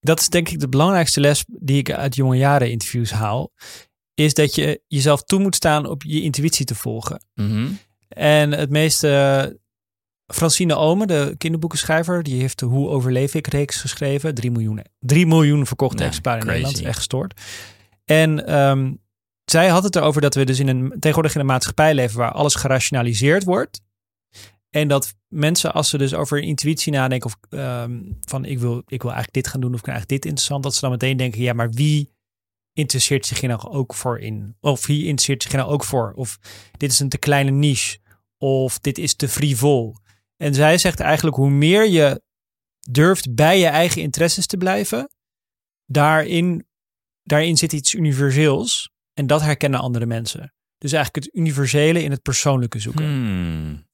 dat is denk ik de belangrijkste les die ik uit jonge jaren interviews haal. Is dat je jezelf toe moet staan op je intuïtie te volgen. Mhm. En het meeste. Francine Omen, de kinderboekenschrijver, die heeft de Hoe overleef ik reeks geschreven. 3 miljoen, 3 miljoen verkochte Ja, exemplaren in. Nederland. Echt gestoord. En ehm, zij had het erover dat we dus in een, tegenwoordig in een maatschappij leven waar alles gerationaliseerd wordt. En dat mensen, als ze dus over intuïtie nadenken, of ehm, van ik wil, ik wil eigenlijk dit gaan doen, of ik vind eigenlijk dit interessant, dat ze dan meteen denken, ja, maar wie interesseert zich hier nou ook voor in? Of wie interesseert zich hier nou ook voor? Of dit is een te kleine niche, of dit is te frivol. En zij zegt eigenlijk, hoe meer je durft bij je eigen interesses te blijven, daarin, daarin zit iets universeels. En dat herkennen andere mensen. Dus eigenlijk het universele in het persoonlijke zoeken. Hmm.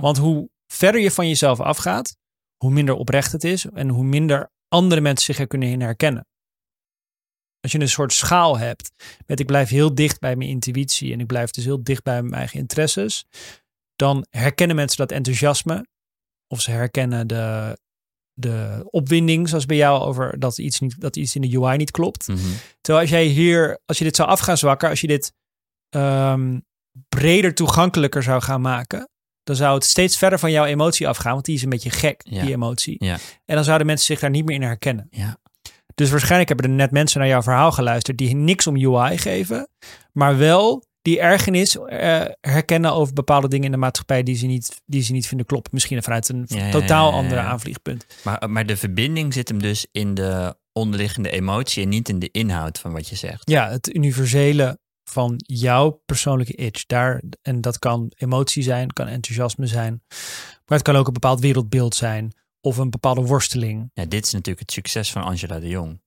Want hoe verder je van jezelf afgaat, hoe minder oprecht het is en hoe minder andere mensen zich er kunnen in herkennen. Als je een soort schaal hebt met ik blijf heel dicht bij mijn intuïtie en ik blijf dus heel dicht bij mijn eigen interesses, dan herkennen mensen dat enthousiasme of ze herkennen de, de opwinding, zoals bij jou over dat iets, niet, dat iets in de UI niet klopt. Mhm. Terwijl als jij hier, als je dit zou af gaan zwakken, als je dit ehm, breder toegankelijker zou gaan maken, dan zou het steeds verder van jouw emotie afgaan, want die is een beetje gek, Ja. die emotie. Ja. En dan zouden mensen zich daar niet meer in herkennen. Ja. Dus waarschijnlijk hebben er net mensen naar jouw verhaal geluisterd die niks om UI geven, maar wel die ergernis eh, herkennen over bepaalde dingen in de maatschappij die ze niet, die ze niet vinden kloppen. Misschien vanuit een Ja, totaal andere aanvliegpunt. Maar, maar de verbinding zit hem dus in de onderliggende emotie en niet in de inhoud van wat je zegt. Ja, het universele van jouw persoonlijke itch. Daar, en dat kan emotie zijn, kan enthousiasme zijn. Maar het kan ook een bepaald wereldbeeld zijn. Of een bepaalde worsteling. Ja, dit is natuurlijk het succes van Angela de Jong.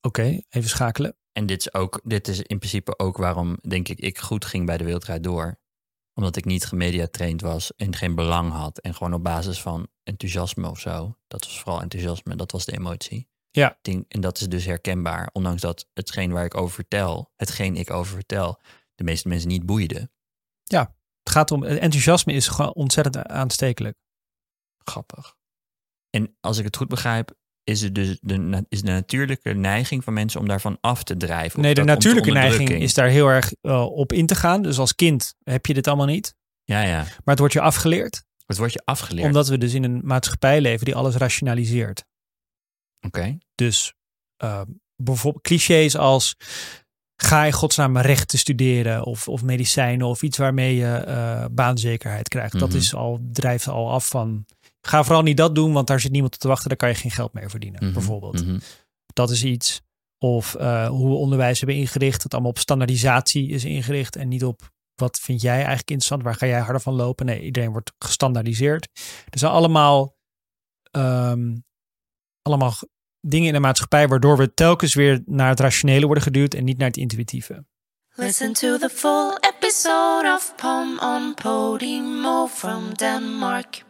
Oké, even schakelen. En dit is, ook, dit is in principe ook waarom, denk ik, ik goed ging bij de Wereldrijd Door. Omdat ik niet gemediatraind was en geen belang had. En gewoon op basis van enthousiasme of zo. Dat was vooral enthousiasme, dat was de emotie. Ja. Ding, en dat is dus herkenbaar. Ondanks dat hetgeen waar ik over vertel, hetgeen ik over vertel, de meeste mensen niet boeide. Het gaat om, enthousiasme is gewoon ontzettend aanstekelijk. Grappig. En als ik het goed begrijp, is het dus de, is de natuurlijke neiging van mensen om daarvan af te drijven. Nee, de natuurlijke neiging is daar heel erg eh, op in te gaan. Dus als kind heb je dit allemaal niet. Ja, ja. Maar het wordt je afgeleerd. Het wordt je afgeleerd. Omdat we dus in een maatschappij leven die alles rationaliseert. Oké. Dus eh, bijvoorbeeld clichés als ga in godsnaam rechten studeren of, of medicijnen of iets waarmee je eh, baanzekerheid krijgt. Dat Mhm. is al, drijft al af van ga vooral niet dat doen, want daar zit niemand op te wachten, daar kan je geen geld meer verdienen. Mhm, Bijvoorbeeld. mhm. Dat is iets. Of eh, hoe we onderwijs hebben ingericht, dat allemaal op standaardisatie is ingericht en niet op wat vind jij eigenlijk interessant, waar ga jij harder van lopen. Nee, iedereen wordt gestandaardiseerd. Er zijn allemaal, ehm, allemaal dingen in de maatschappij waardoor we telkens weer naar het rationele worden geduwd en niet naar het intuïtieve. Listen to the full episode of Pom on Podimo from Denmark.